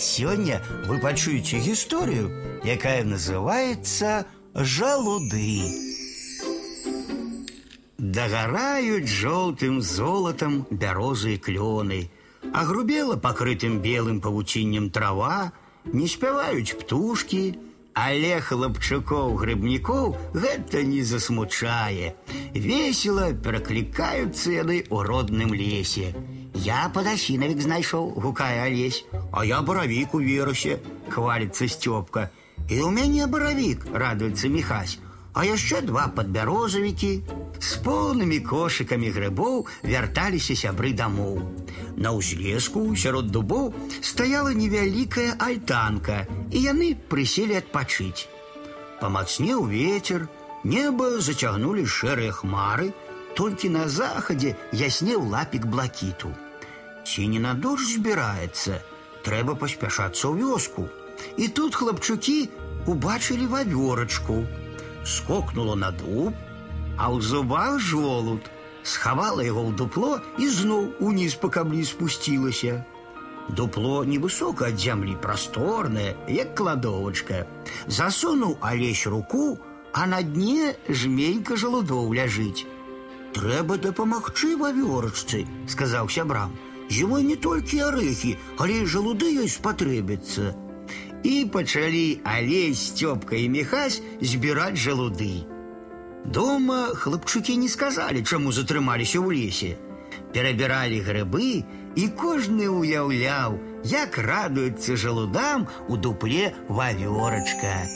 Сегодня вы пачуеце историю, якая называется жалуды. Дагорают желтым золотом бярозы и клены, Огрубела покрытым белым павуціннем трава, не спяваюць птушки, але хлопчукоў грыбнікоў гэта не засмучае. Весело пераклікаюцца яны ў родным лесе. Я падасінавік знайшоў, гукае Алесь, а я баравік у вірусе, хваліцца Сцёпка. І ў мяне баравік, радуецца Міхась, а яшчэ два падбярозавікі. З поўнымі кошыкамі грыбоў вярталіся сябры дамоў. На ўзлеску сярод дубоў стаяла невялікая альтанка, і яны прыселі адпачыць. Памацнеў ветер, неба зацягнулі шэрыя хмары, толькі на захадзе яснеў лапік блакіту. Ці не на дождж збіраецца, трэба паспяшацца ў вёску. І тут хлапчукі убачылі вавёрачку. Скокнула на дуб, а ў зубах жолуд схавала яго ў дупло і зноў уніз па камлі спусцілася. Дупло невысока ад зямлі прасторнае, як кладовачка. Засунуў алесь руку, а на дне жменька жалудоў ляжыць. Трэба дапамагчы вавёрачцы, сказаў сябрам. Зімой не толькі арэхі, але і жалуды ёй спатрэбяцца. І пачалі алесь, Сцёпка і Міхась збіраць жалуды. Дома хлопчукі не сказалі, чаму затрымаліся ў лесе. Перабіралі грыбы, і кожны ўяўляў, як радуецца жалудам у дупле вавёрачка.